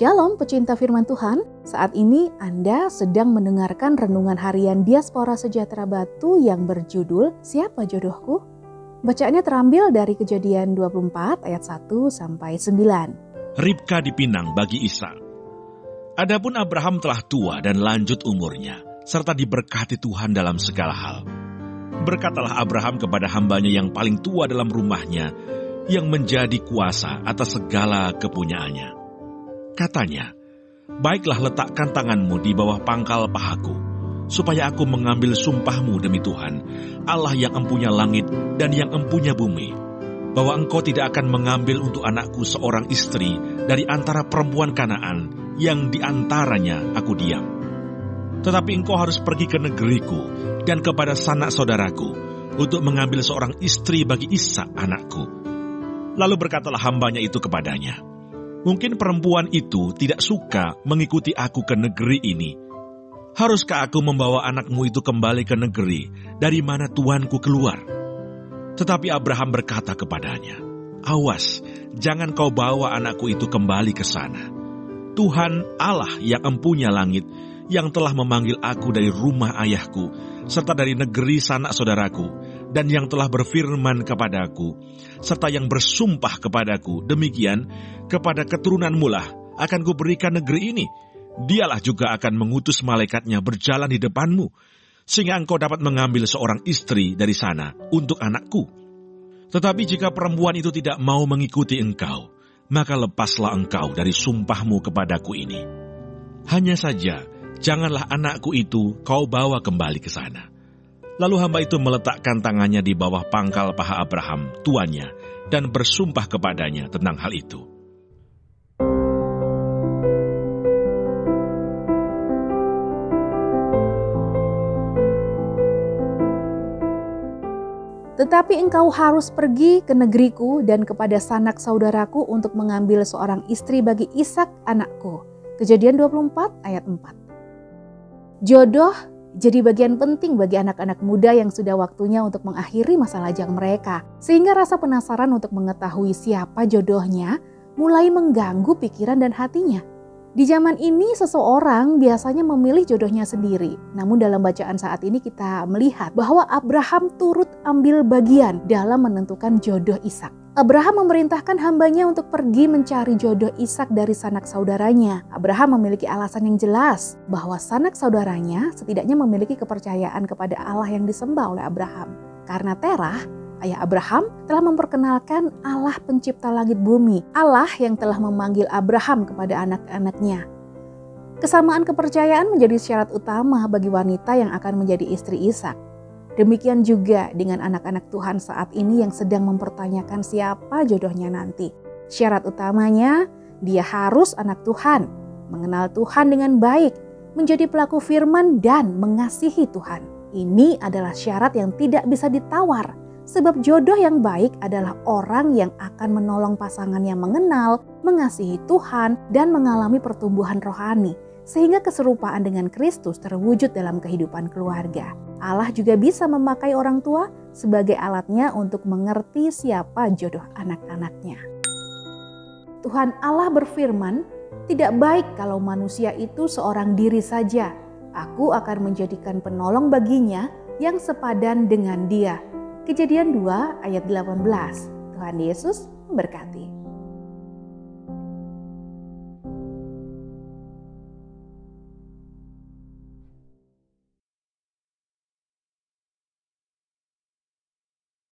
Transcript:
Shalom pecinta firman Tuhan, saat ini Anda sedang mendengarkan renungan harian Diaspora Sejahtera Batu yang berjudul Siapa Jodohku? Bacaannya terambil dari kejadian 24 ayat 1 sampai 9. Ribka dipinang bagi Isa. Adapun Abraham telah tua dan lanjut umurnya, serta diberkati Tuhan dalam segala hal. Berkatalah Abraham kepada hambanya yang paling tua dalam rumahnya, yang menjadi kuasa atas segala kepunyaannya Katanya, Baiklah letakkan tanganmu di bawah pangkal pahaku, supaya aku mengambil sumpahmu demi Tuhan, Allah yang empunya langit dan yang empunya bumi, bahwa engkau tidak akan mengambil untuk anakku seorang istri dari antara perempuan kanaan yang di antaranya aku diam. Tetapi engkau harus pergi ke negeriku dan kepada sanak saudaraku untuk mengambil seorang istri bagi Isa anakku. Lalu berkatalah hambanya itu kepadanya, Mungkin perempuan itu tidak suka mengikuti aku ke negeri ini. Haruskah aku membawa anakmu itu kembali ke negeri dari mana tuanku keluar? Tetapi Abraham berkata kepadanya, Awas, jangan kau bawa anakku itu kembali ke sana. Tuhan Allah yang empunya langit, yang telah memanggil aku dari rumah ayahku, serta dari negeri sanak saudaraku, dan yang telah berfirman kepadaku, serta yang bersumpah kepadaku, demikian kepada keturunanmu lah akan kuberikan negeri ini. Dialah juga akan mengutus malaikatnya berjalan di depanmu, sehingga engkau dapat mengambil seorang istri dari sana untuk anakku. Tetapi jika perempuan itu tidak mau mengikuti engkau, maka lepaslah engkau dari sumpahmu kepadaku ini. Hanya saja, janganlah anakku itu kau bawa kembali ke sana Lalu hamba itu meletakkan tangannya di bawah pangkal paha Abraham, tuannya, dan bersumpah kepadanya tentang hal itu. Tetapi engkau harus pergi ke negeriku dan kepada sanak saudaraku untuk mengambil seorang istri bagi Ishak anakku. Kejadian 24 ayat 4. Jodoh jadi bagian penting bagi anak-anak muda yang sudah waktunya untuk mengakhiri masa lajang mereka. Sehingga rasa penasaran untuk mengetahui siapa jodohnya mulai mengganggu pikiran dan hatinya. Di zaman ini seseorang biasanya memilih jodohnya sendiri. Namun dalam bacaan saat ini kita melihat bahwa Abraham turut ambil bagian dalam menentukan jodoh Ishak. Abraham memerintahkan hambanya untuk pergi mencari jodoh Ishak dari sanak saudaranya. Abraham memiliki alasan yang jelas bahwa sanak saudaranya setidaknya memiliki kepercayaan kepada Allah yang disembah oleh Abraham. Karena Terah, ayah Abraham telah memperkenalkan Allah pencipta langit bumi, Allah yang telah memanggil Abraham kepada anak-anaknya. Kesamaan kepercayaan menjadi syarat utama bagi wanita yang akan menjadi istri Ishak. Demikian juga dengan anak-anak Tuhan saat ini yang sedang mempertanyakan siapa jodohnya nanti. Syarat utamanya, dia harus anak Tuhan, mengenal Tuhan dengan baik, menjadi pelaku firman dan mengasihi Tuhan. Ini adalah syarat yang tidak bisa ditawar, sebab jodoh yang baik adalah orang yang akan menolong pasangan yang mengenal, mengasihi Tuhan, dan mengalami pertumbuhan rohani sehingga keserupaan dengan Kristus terwujud dalam kehidupan keluarga. Allah juga bisa memakai orang tua sebagai alatnya untuk mengerti siapa jodoh anak-anaknya. Tuhan Allah berfirman, "Tidak baik kalau manusia itu seorang diri saja. Aku akan menjadikan penolong baginya yang sepadan dengan dia." Kejadian 2 ayat 18. Tuhan Yesus memberkati.